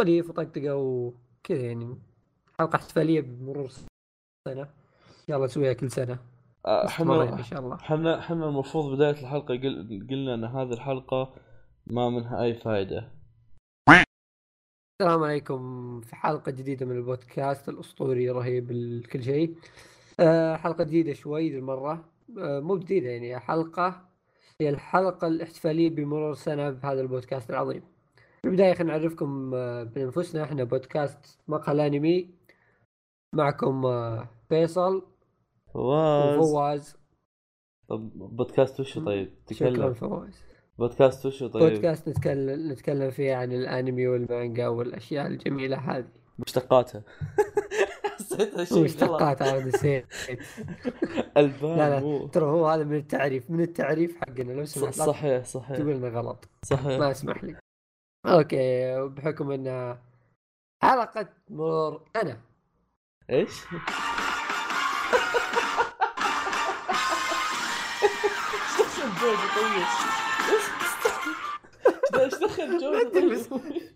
سواليف وطقطقه وكذا يعني. حلقة احتفالية بمرور سنة. يلا نسويها كل سنة. آه، إحنا إن شاء الله. إحنا إحنا المفروض بداية الحلقة قل... قلنا إن هذه الحلقة ما منها أي فائده السلام عليكم في حلقة جديدة من البودكاست الأسطوري رهيب كل شيء. آه، حلقة جديدة شوي ذي المرة. آه، مو جديدة يعني حلقة هي الحلقة الاحتفالية بمرور سنة بهذا البودكاست العظيم. في البداية خلينا نعرفكم آه، بأنفسنا. إحنا بودكاست مقهى انمي معكم آه، فيصل فواز. وفواز. طب بودكاست وشو طيب؟ شكرا تكلم. فواز. بودكاست وشو طيب؟ بودكاست نتكلم نتكلم فيه عن الأنمي والمانجا والأشياء الجميلة هذه. مشتقاتها. مشتقات أنا نسيت. ألبان لا لا ترى هو هذا من التعريف من التعريف حقنا. لو سمحت صحيح صحيح. تقول غلط. صحيح. ما اسمح لي. okay بحكم إن حلقة مرور أنا إيش؟ إيش دخل جودي طيب؟ إيش دخل طيب؟ إيش دخل؟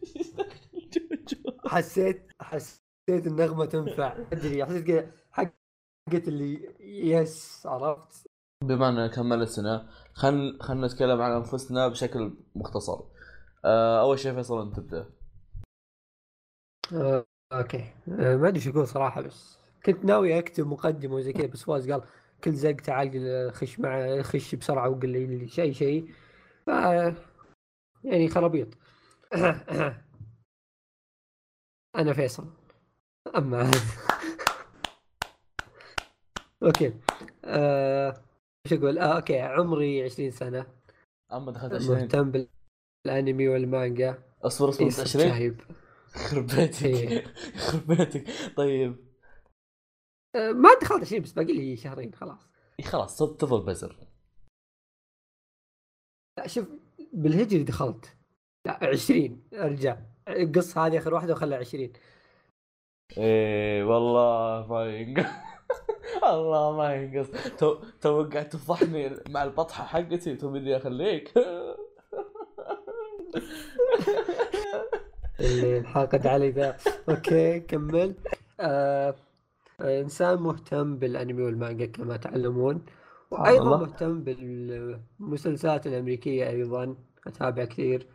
حسيت حسيت النغمه تنفع أدري حسيت كذا حقت اللي yes عرفت بما إننا كملنا السنة خل خلينا نتكلم عن أنفسنا بشكل مختصر. آه، أول شيء فيصل أنت تبدأ. آه، okay. آه، ما أدري شو أقول صراحة بس كنت ناوي أكتب مقدمة وزي كذا بس فواز قال كل زق تعال خش مع خش بسرعة وقل لي شيء شيء ف يعني خرابيط. أنا فيصل. أما okay. آه، إيش أقول؟ آه okay عمري 20 سنة. أما دخلت 20 مهتم بالانمي والمانجا. اصبر اصبر yes 20 شايب يخرب بيتك. إيه. يخرب بيتك. طيب. آه، ما دخلت 20 بس باقي لي شهرين خلاص. إيه خلاص تفضل بزر. لا شوف بالهجري دخلت. لا 20 ارجع. قص هذه آخر واحدة وخلها 20 إيه والله ما ينقص. والله ما ينقص. تو تو قاعد تفضحني مع البطحة حقتي تو بدي أخليك؟ اللي انحقد علي ذا. أوكي كمل. آه إنسان مهتم بالأنمي والمانجا كما تعلمون. وأيضا. مهتم بالمسلسلات الأمريكية أيضا أتابع كثير.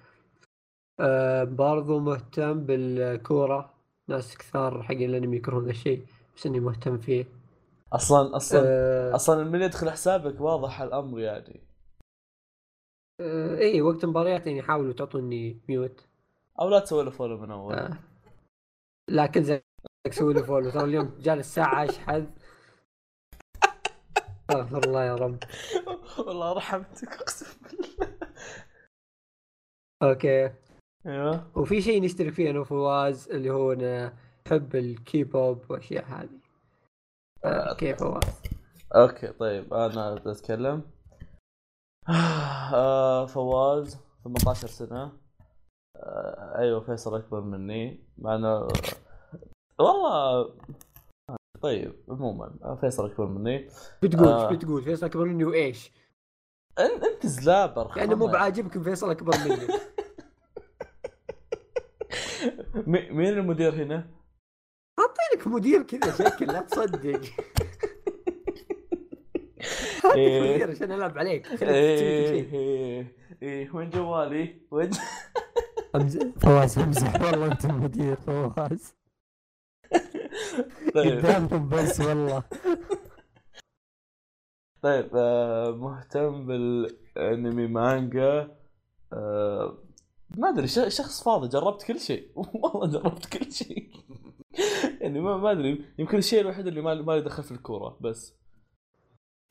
آه برضو مهتم بالكورة. ناس كثار حق الأنمي يكرهون الشيء بس إني مهتم فيه. أصلا أصلا آه أصلا من يدخل حسابك واضح الأمر يعني. آه اي وقت المباريات يعني حاولوا تعطوني mute أو لا تسوي له follow من أول. آه. لكن زي سوي له follow ترى اليوم جاني الساعة اشحذ استغفر الله يا رب. والله رحمتك أقسم بالله. okay. أيوه. وفي شيء نشترك فيه أنا وفواز اللي هو نحب الكيبوب والاشياء هذه. آه كيف فواز. okay طيب أنا أتكلم. آه فواز 18 سنة آه أيوه فيصل أكبر مني مع إنه والله طيب عموما فيصل أكبر مني بتقول آه. بتقول فيصل أكبر مني وإيش؟ أنت زلابر يعني مو. بعاجبك فيصل أكبر مني مي- مين المدير هنا؟ حاطينك مدير كذا شكل لا تصدق إيه. مدير عشان ألعب عليك. كل إيه شيء. إيه إيه وين جوالي؟ وين؟ فواز امزح والله أنت المدير فواز. طيب. قدامكم بس والله. طيب آه مهتم بالأنمي مانجا. آه ما أدري ش- شخص فاضي جربت كل شيء. والله جربت كل شيء. يعني ما ما أدري يمكن الشيء الوحيد اللي ما ما يدخل في الكورة بس.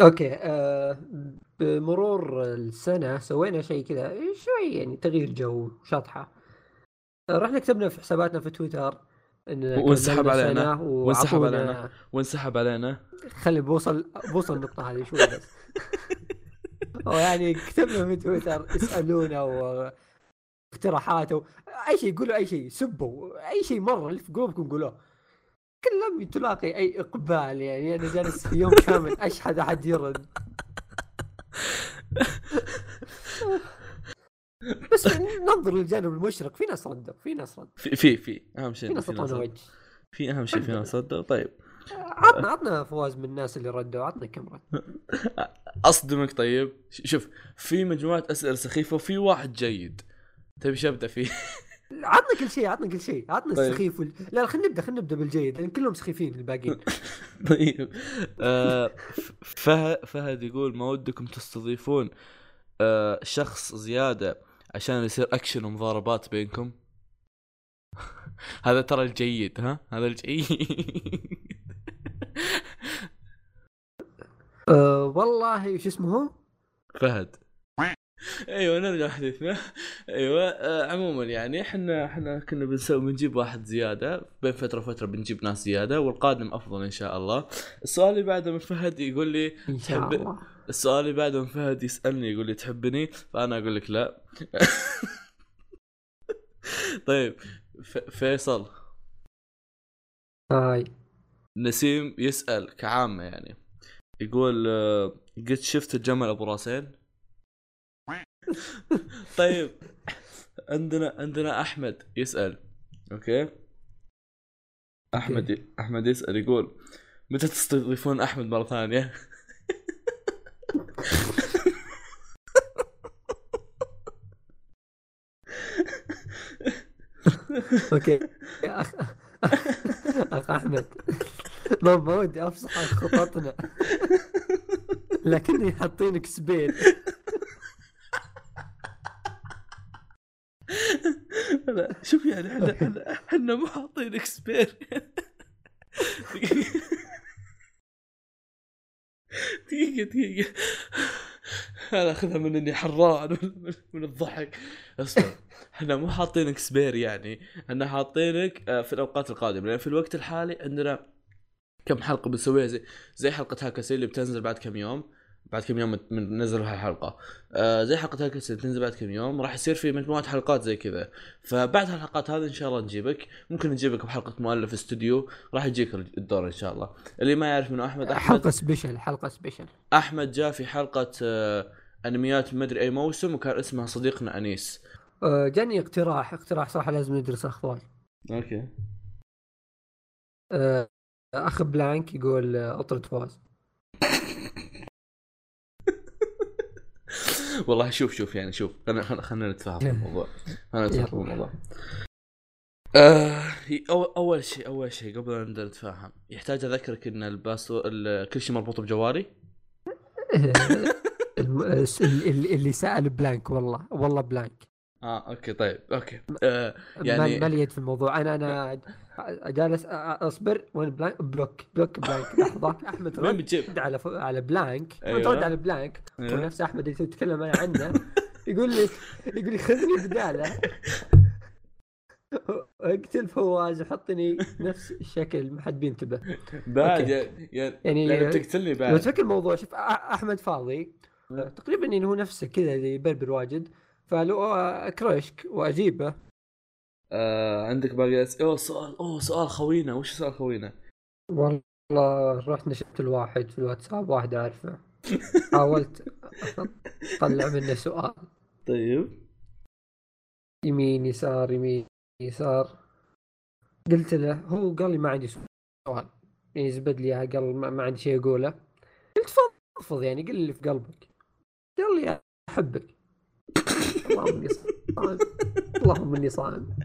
okay آه بمرور السنة سوينا شيء كذا شوي يعني تغيير جو شطحة آه، رحنا كتبنا في حساباتنا في تويتر إن وانسحب علينا. وانسحب علينا. وانسحب علينا خلي بوصل بوصل النقطة هذه شوي بس ويعني كتبنا في تويتر اسألونا واقتراحات. أي شيء قولوا أي شيء سبوا أي شيء مرة اللي في قلوبكم قولوه كل لم تلاقي أي إقبال يعني. أنا جالس في يوم كامل اشحذ أحد يرد. بس ننظر للجانب المشرق. في ناس ردوا في ناس ردوا في في في. أهم شيء في ناس اعطونا. وجه. في أهم شيء في ناس ردوا طيب. عطنا عطنا فواز من الناس اللي ردوا. عطنا كم رد أصدمك. طيب. شوف في مجموعة أسئلة سخيفة وفي واحد جيد. تبي إيش ابدا فيه؟ عطنا كل شيء عطنا كل شيء عطنا طيب. السخيف وال... لا خلينا نبدأ خلينا نبدأ بالجيد لأن كلهم سخيفين الباقيين. طيب. آه فهد فهد يقول ما ودكم تستضيفون آه شخص زيادة عشان يصير أكشن ومضاربات بينكم؟ هذا ترى الجيد ها؟ هذا الجيد. أه والله شو اسمه؟ فهد. أيوه نرجع حديثنا أيوه آه عموما يعني إحنا إحنا كنا بنسوي بنجيب واحد زيادة بين فترة وفترة بنجيب ناس زيادة والقادم أفضل إن شاء الله. السؤال اللي بعده من فهد يقول لي إن شاء تحب- الله. السؤال اللي بعده من فهد يسألني يقول لي تحبني؟ فأنا أقول لك لا. طيب ف... فيصل. هاي. نسيم يسأل كعامة يعني يقول آه، قد شفت الجمل أبو راسين؟ طيب عندنا عندنا أحمد يسأل okay؟ أحمد أحمد يسأل يقول متى تستضيفون أحمد مرة ثانية؟ okay. أخ أخ أحمد. ما ودي افصح عن خططنا. لكني حاطينك spare. لا شوف يعني إحنا إحنا مو حاطينك spare دقيقة دقيقة. أنا أخذها من إني حران من, الضحك. اسمع إحنا مو حاطينك spare يعني. إحنا حاطينك آه، في الأوقات القادمة. لأن في الوقت الحالي عندنا كم حلقة بنسويها زي زي حلقة هاكاسي اللي بتنزل بعد كم يوم. بعد كم يوم من نزل هالحلقة. آه زي حلقة هاكاسي اللي بتنزل بعد كم يوم راح يصير في مجموعة حلقات زي كذا. فبعد هالحلقات هذه إن شاء الله نجيبك. ممكن نجيبك بحلقة مؤلف استوديو راح يجيك الدور إن شاء الله. اللي ما يعرف منه أحمد أحمد حلقة special حلقة special. أحمد جاء في حلقة آه أنميات مدري أي موسم وكان اسمها صديقنا أنيس. أه، جاني اقتراح اقتراح صراحة لازم ندرس أخبار okay. أه، أخ بلانك يقول أه، أطرد فواز. والله شوف شوف يعني شوف خلينا خلينا نتفاهم في الموضوع. خلينا نتفاهم في. الموضوع. آه أول شيء أول شيء قبل أن نتفاهم يحتاج أذكرك إن الباسو ال- كل شيء مربوط اللي اللي سأل بلانك والله والله بلانك. آه أوكي طيب أوكي. آه يعني يعني يد في الموضوع. أنا أنا جالس أصبر وين بلانك بلوك بلوك بلانك لحظة. أحمد رد بتجيب؟ على ف... على بلانك أيوة. رد على بلانك أيوة. ونفس أحمد اللي تتكلم أنا عنه. يقول لي يقول لي خذني بدالة. اقتل فواز وحطني نفس الشكل. ما حد بينتبه. بعد. يعني يعني, يعني يعني بتقتلني لو بعد. تفكر الموضوع شوف أحمد فاضي. تقريبا انه هو نفسه كذا اللي يبربر واجد. فلو اكرشك وأجيبه. آه عندك باقي. أوه سؤال أوه سؤال خوينا. وش سؤال خوينا؟ والله رحت نشفت الواحد في الواتساب واحد أعرفه. حاولت اطلع منه سؤال. طيب. يمين يسار يمين يسار. قلت له هو قال لي ما عندي سؤال. يعني زبد لي قال ما, ما عندي شيء أقوله. قلت فضفض يعني قل اللي في قلبك. قال لي أحبك. اللهم إني صائم اللهم إني صائم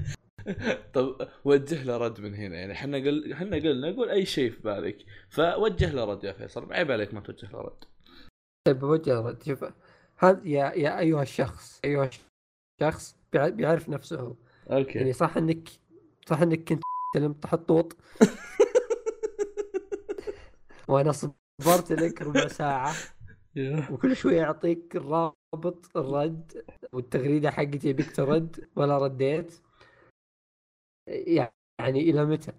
طب وجه له رد من هنا يعني إحنا قل إحنا قلنا قول أي شيء في بالك فوجه له رد يا فيصل عيب عليك ما توجه له رد. طيب بوجه رد. شوف هذا يا يا أيها الشخص أيها الشخص بيع- بيعرف نفسه. هو okay. يعني صح إنك صح إنك كنت تلم تحطوط وأنا صبرت لك ربع ساعة. وكل شوية يعطيك الرابط الرد والتغريدة حقتي يبيك ترد ولا رديت يعني إلى متى؟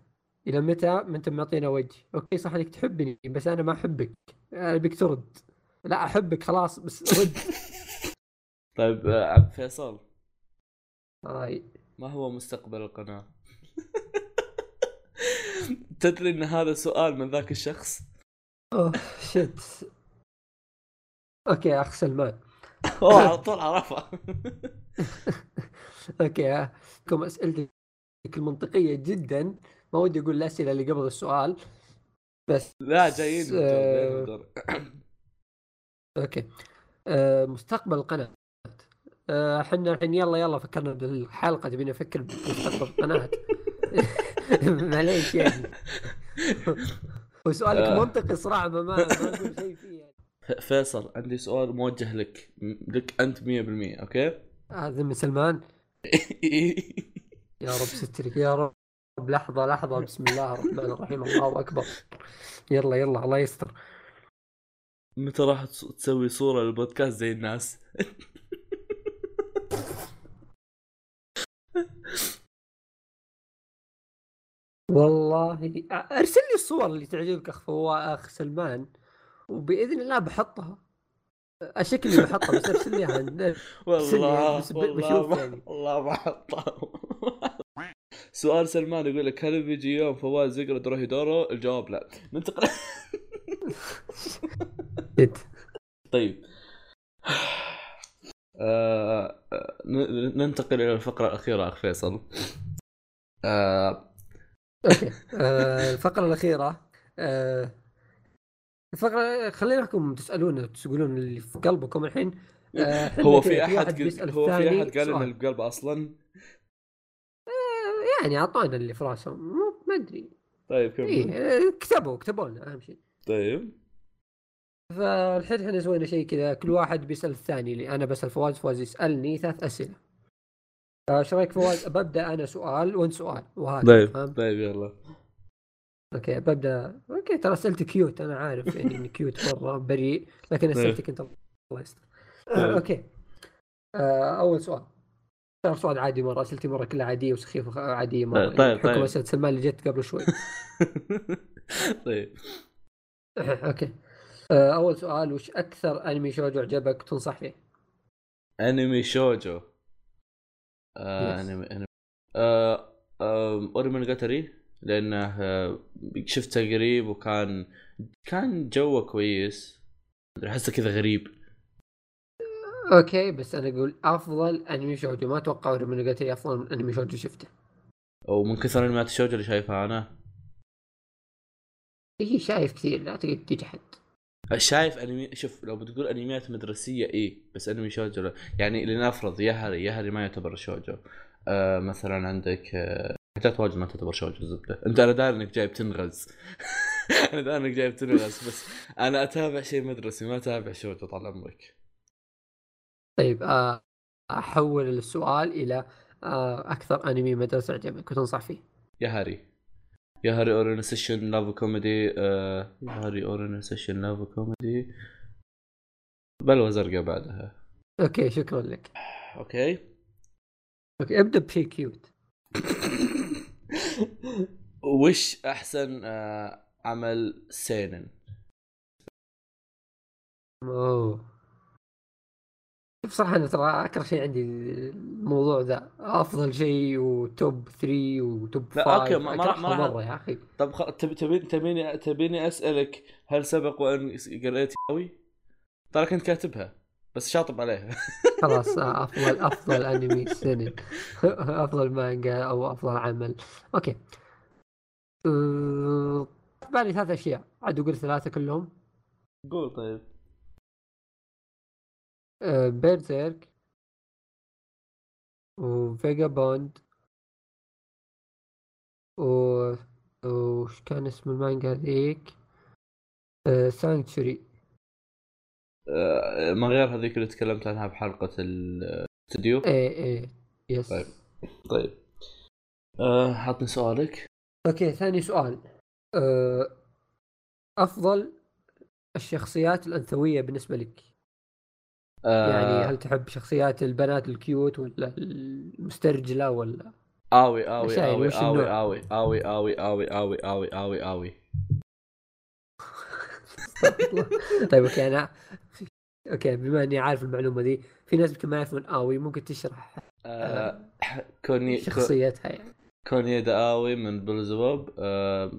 إلى متى ما انت معطينا وجه؟ okay صح إنك تحبني بس أنا ما أحبك أنا ابيك ترد لا أحبك خلاص بس رد طيب آه، عبد فيصل هاي ما هو مستقبل القناة؟ تدري إن هذا سؤال من ذاك الشخص؟ oh shit okay اخ سلمان هو على طول عرفها. okay. كم أسئلتك المنطقية جدا؟ ما ودي أقول الأسئلة اللي قبل السؤال بس لا جايين آه،. okay. آه مستقبل القناة. آه، إحنا الحين يلا يلا فكرنا بالحلقة تبينا نفكر بمستقبل القناة. معليش يعني. وسؤالك. منطقي صراحة ما ما أقول شيء فيه يعني. فيصل عندي سؤال موجه لك. لك أنت 100% okay؟ هذا من سلمان. يا رب سترك. يا رب. لحظة لحظة. بسم الله الرحمن الرحيم. الله أكبر. يلا يلا. الله يستر. متى راح تس- تسوي صورة للبودكاست زي الناس؟ والله أرسل لي الصور اللي تعجبك أخ فوا أخ سلمان. وبإذن الله بحطها. اللي بحطها بس أرسل لي والله والله بشوف يعني. والله ما حطها. سؤال سلمان يقول لك هل بيجي يوم فواز يقرأ دوروهيدورو؟ الجواب لا. ننتقل. طيب. آه، ننتقل إلى الفقرة الأخيرة أخ فيصل. آه، okay. آه الفقرة الأخيرة آه خليناكم تسألون تقولون اللي في قلبكم الحين آه، هو في أحد هو في أحد قال إن. اللي بقلبه أصلا؟ يعني اعطانا اللي في راسهم مو ما أدري. طيب كمل. إيه آه، كتبوا كتبوا لنا أهم شيء. طيب. فالحين إحنا سوينا شيء كذا كل واحد بيسأل الثاني اللي أنا بسأل فواز فواز يسألني ثلاث أسئلة. إيش رأيك فواز؟ ببدا أنا سؤال وأنت سؤال وهذا طيب؟ طيب يلا. okay ببدأ. okay ترى اسئلتك cute أنا عارف يعني إني cute مرة بريء لكن أسئلتك أنت الله يستر طيب. آه، okay. آه، أول سؤال. ترى سؤال عادي مرة أسئلتي مرة كلها عادية وسخيفة عادية مرة. طيب، طيب، طيب. أسئلة سلمان اللي جت قبل شوي. طيب. okay. آه، أول سؤال وش أكثر أنمي شوجو عجبك تنصح فيه؟ أنمي شوجو؟ آه. أنمي أنمي. آه أوري مونوقتري لأنه آه شفته قريب وكان كان جوه كويس. أحسه كذا غريب. okay بس أنا أقول أفضل أنمي شوجو. ما أتوقع من قلت لي أفضل أنمي شوجو شفته. ومن كثر أنميات الشوجو اللي شايفها أنا. إي شايف كثير. لا تقدر تجحد شايف أنمي شوف لو بتقول أنميات مدرسية إيه بس أنمي شوجو. يعني لنفرض يهري يهري ما يعتبر شوجو. آه مثلا عندك آه حاجات واجد ما تعتبر شوجو الزبده انت أنا داري انك جايب تنغز. أنا داري انك جايب تنغز بس أنا اتابع شيء مدرسي ما اتابع شوجو طال عمرك. طيب آه، احول السؤال إلى آه، أكثر أنمي مدرسة عجبك وتنصح فيه. يهري Yahari Ore no Seishun Love Comedy آه Yahari Ore no Seishun Love Comedy بلوى زرقاء بعدها. okay شكرا لك. okay. okay ابدأ بشيء cute وش أحسن آه عمل سينن؟ أوه. بصراحة أنا ترى أكره شيء عندي الموضوع ذا أفضل شيء و top 3 و top لا، 5 okay، ما- راح- مرة يا أخي. طب خ... تبي تبي تبيني تبيني أسألك هل سبق وان قريت ياوي؟ ترى كنت كاتبها. بس شاطب عليها خلاص آه، أفضل أفضل أنمي سنة. أفضل مانجا أو أفضل عمل. okay. أه، بالي ثلاث أشياء. عاد أقول ثلاثة كلهم. قول طيب. بيرزيرك وفاجابوند و وش كان اسم المانجا ذيك سانكتشوري آه ما غير هذيك اللي تكلمت عنها بحلقة الاستوديو. إيه إيه. yes طيب. طيب. آه حطني سؤالك. okay ثاني سؤال. أه، أفضل الشخصيات الأنثوية بالنسبة لك؟ آه. يعني هل تحب شخصيات البنات ال cute ولا المسترجلة ولا؟ آوي آوي آوي آوي؟ آوي آوي آوي آوي آوي آوي آوي آوي. طيب okay أنا okay بما إني عارف المعلومة دي في ناس يمكن ما يعرفون آوي ممكن تشرح آه كوني كو- شخصيتها يعني. كونيدا آوي من بلزبوب آه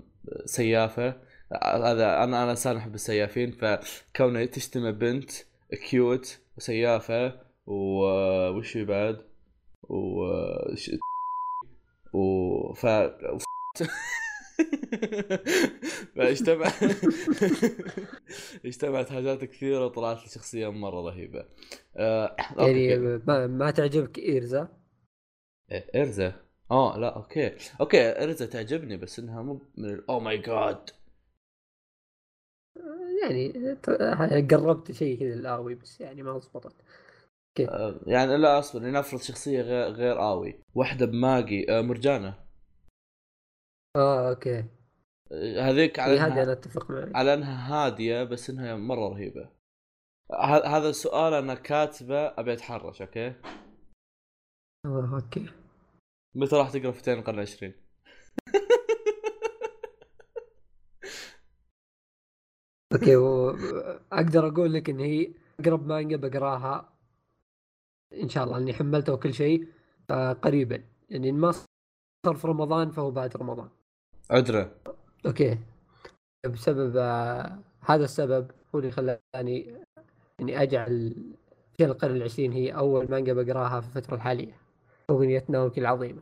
سيافة. آه، هذا أنا أنا انسان أحب السيافين فكونه تجتمع بنت cute وسيافة وش في بعد؟ و ش- و ف فاجتمع اجتمعت حاجات كثيرة وطلعت لي شخصيه مرة رهيبة. آه، يعني. ما, ما تعجبك إيرزا؟ إيه، ارزا آه لا okay. okay ارزا تعجبني بس إنها مو من oh my God يعني قربت شيء كذا الآوي بس يعني ما ضبطت آه، يعني لا أصبر لنفرض شخصية غير غير آوي. واحدة بماجي آه، مرجانة. آه أوكي. هذيك على إيه، هذه أنا انها أتفق معك. على إنها هادية بس إنها مرة رهيبة. هذا السؤال أنا كاتبه أبي أتحرش أوكي؟ آه أوكي. متى راح تقرأ فتيان القرن العشرين؟ okay و... أقدر أقول لك إن هي أقرب مانجا بقراها إن شاء الله اني حملته وكل شيء آه قريبا. يعني ما صار في رمضان فهو بعد رمضان. عذره okay. بسبب آه هذا السبب هو اللي خلاني إني أجعل فتيان القرن العشرين هي أول مانجا بقراها في الفترة الحالية اغنيه ناوكي العظيمه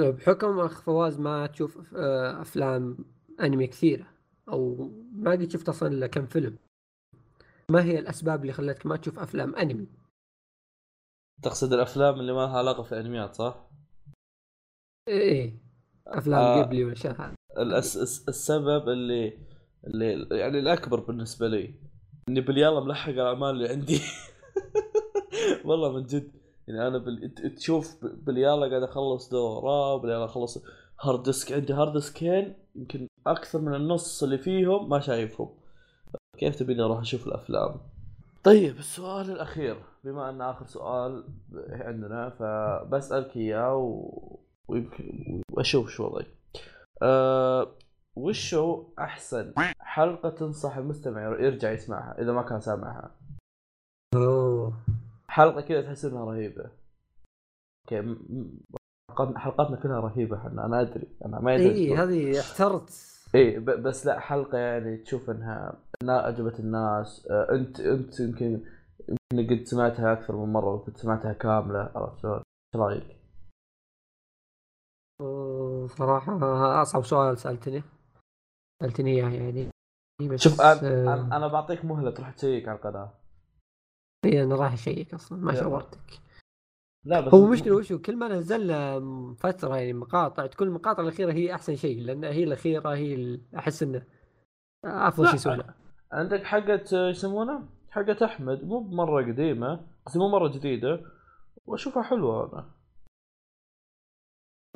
بحكم أخ فواز ما تشوف آه، أفلام أنمي كثيرة أو ما قد شفت أصلا إلا كم فيلم ما هي الأسباب اللي خلتك ما تشوف أفلام أنمي تقصد الأفلام اللي ما لها علاقة في الأنميات صح؟ إيه أفلام آه. جيبلي والأشياء هذه الأس... الس- السبب اللي اللي يعني الأكبر بالنسبة لي إني باليلا ملحق الأعمال اللي عندي والله من جد يعني أنا بال... تشوف ب- باليلا قاعد أخلص دورة باليلا أخلص hard disk عندي hard disk ين يمكن أكثر من النص اللي فيهم ما شايفهم. كيف تبيني أروح أشوف الأفلام؟ طيب السؤال الأخير بما أن آخر سؤال عندنا فبسألك إياه و... ويمكن واشوف شو وضعي. أه... وشو أحسن حلقة تنصح المستمع يرجع يسمعها إذا ما كان سامعها؟ أوه. حلقة كذا تحس إنها رهيبة. أوكي حلقاتنا كلها رهيبة إحنا أنا أدري أنا ما يدري اي هذه احترت. اي بس لا حلقة يعني تشوف إنها إنها عجبت الناس. آه، انت أنت يمكن يمكن قد سمعتها أكثر من مرة وقد سمعتها كاملة عرفت شلون؟ إيش رأيك؟ صراحة أصعب سؤال سألتني. سألتني إياه يعني. شوف أنا أنا أنا بعطيك مهلة تروح تشيك على القناة. اي أنا راح اشيك أصلا ما. شورتك لا بس هو مشكلة وشو كل ما نزلنا فترة يعني مقاطع تكون المقاطع الأخيرة هي أحسن شيء لأن هي الأخيرة هي أحس إنه أفضل. شيء يسوونه عندك حقة آه، إيش يسمونها؟ حقة أحمد مو بمرة قديمة بس مو مرة جديدة وأشوفها حلوة أنا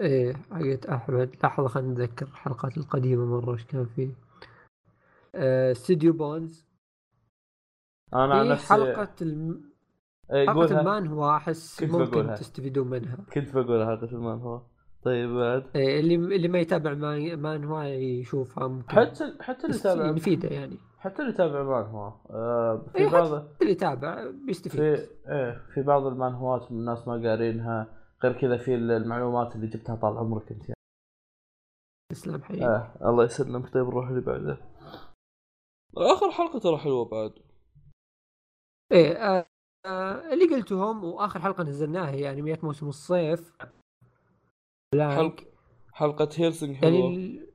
إيه حقت أحمد لحظة خلينا نتذكر الحلقات القديمة مرة إيش كان فيه آه، استوديو بونز أنا عن في نفسي حلقة الم... إيه، حلقة قولها. المانهوا أحس كنت ممكن بقولها. تستفيدون منها. كنت بقول حلقة المانهوا طيب بعد إيه اللي اللي ما يتابع مان, مانهوا يشوفها ممكن. حتى حتى اللي يتابع يفيده يعني. حتى اللي يتابع مانهوا آه في إيه، بعض اللي يتابع بيستفيد في إيه في بعض المانهوات الناس ما قارينها. غير كذا في المعلومات اللي جبتها طال عمرك أنت. يعني. تسلم حبيبي. آه الله يسلمك. طيب نروح اللي بعده. آخر حلقة ترى حلوة بعد. إيه آه آه اللي قلتهم وآخر حلقة نزلناها هي انميات موسم الصيف. حلقه حلقة هيلسنج يعني حلوة ال...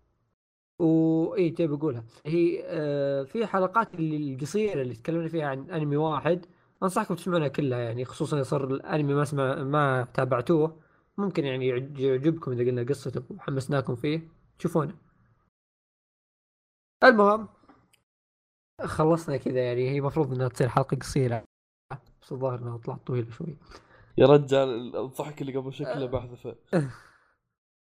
و اي تبي بقولها هي آه في حلقات اللي القصيرة اللي تكلمنا فيها عن أنمي واحد. أنصحكم تسمعونها كلها يعني خصوصا إذا صار الأنمي ما سمع ما تابعتوه. ممكن يعني يعج- يعجبكم إذا قلنا قصته وحمسناكم فيه. تشوفونه المهم خلصنا كذا يعني هي المفروض إنها تصير حلقة قصيرة بس الظاهر إنها طلعت طويلة شوي. يا رجال الضحك اللي قبل شكله بحذفه.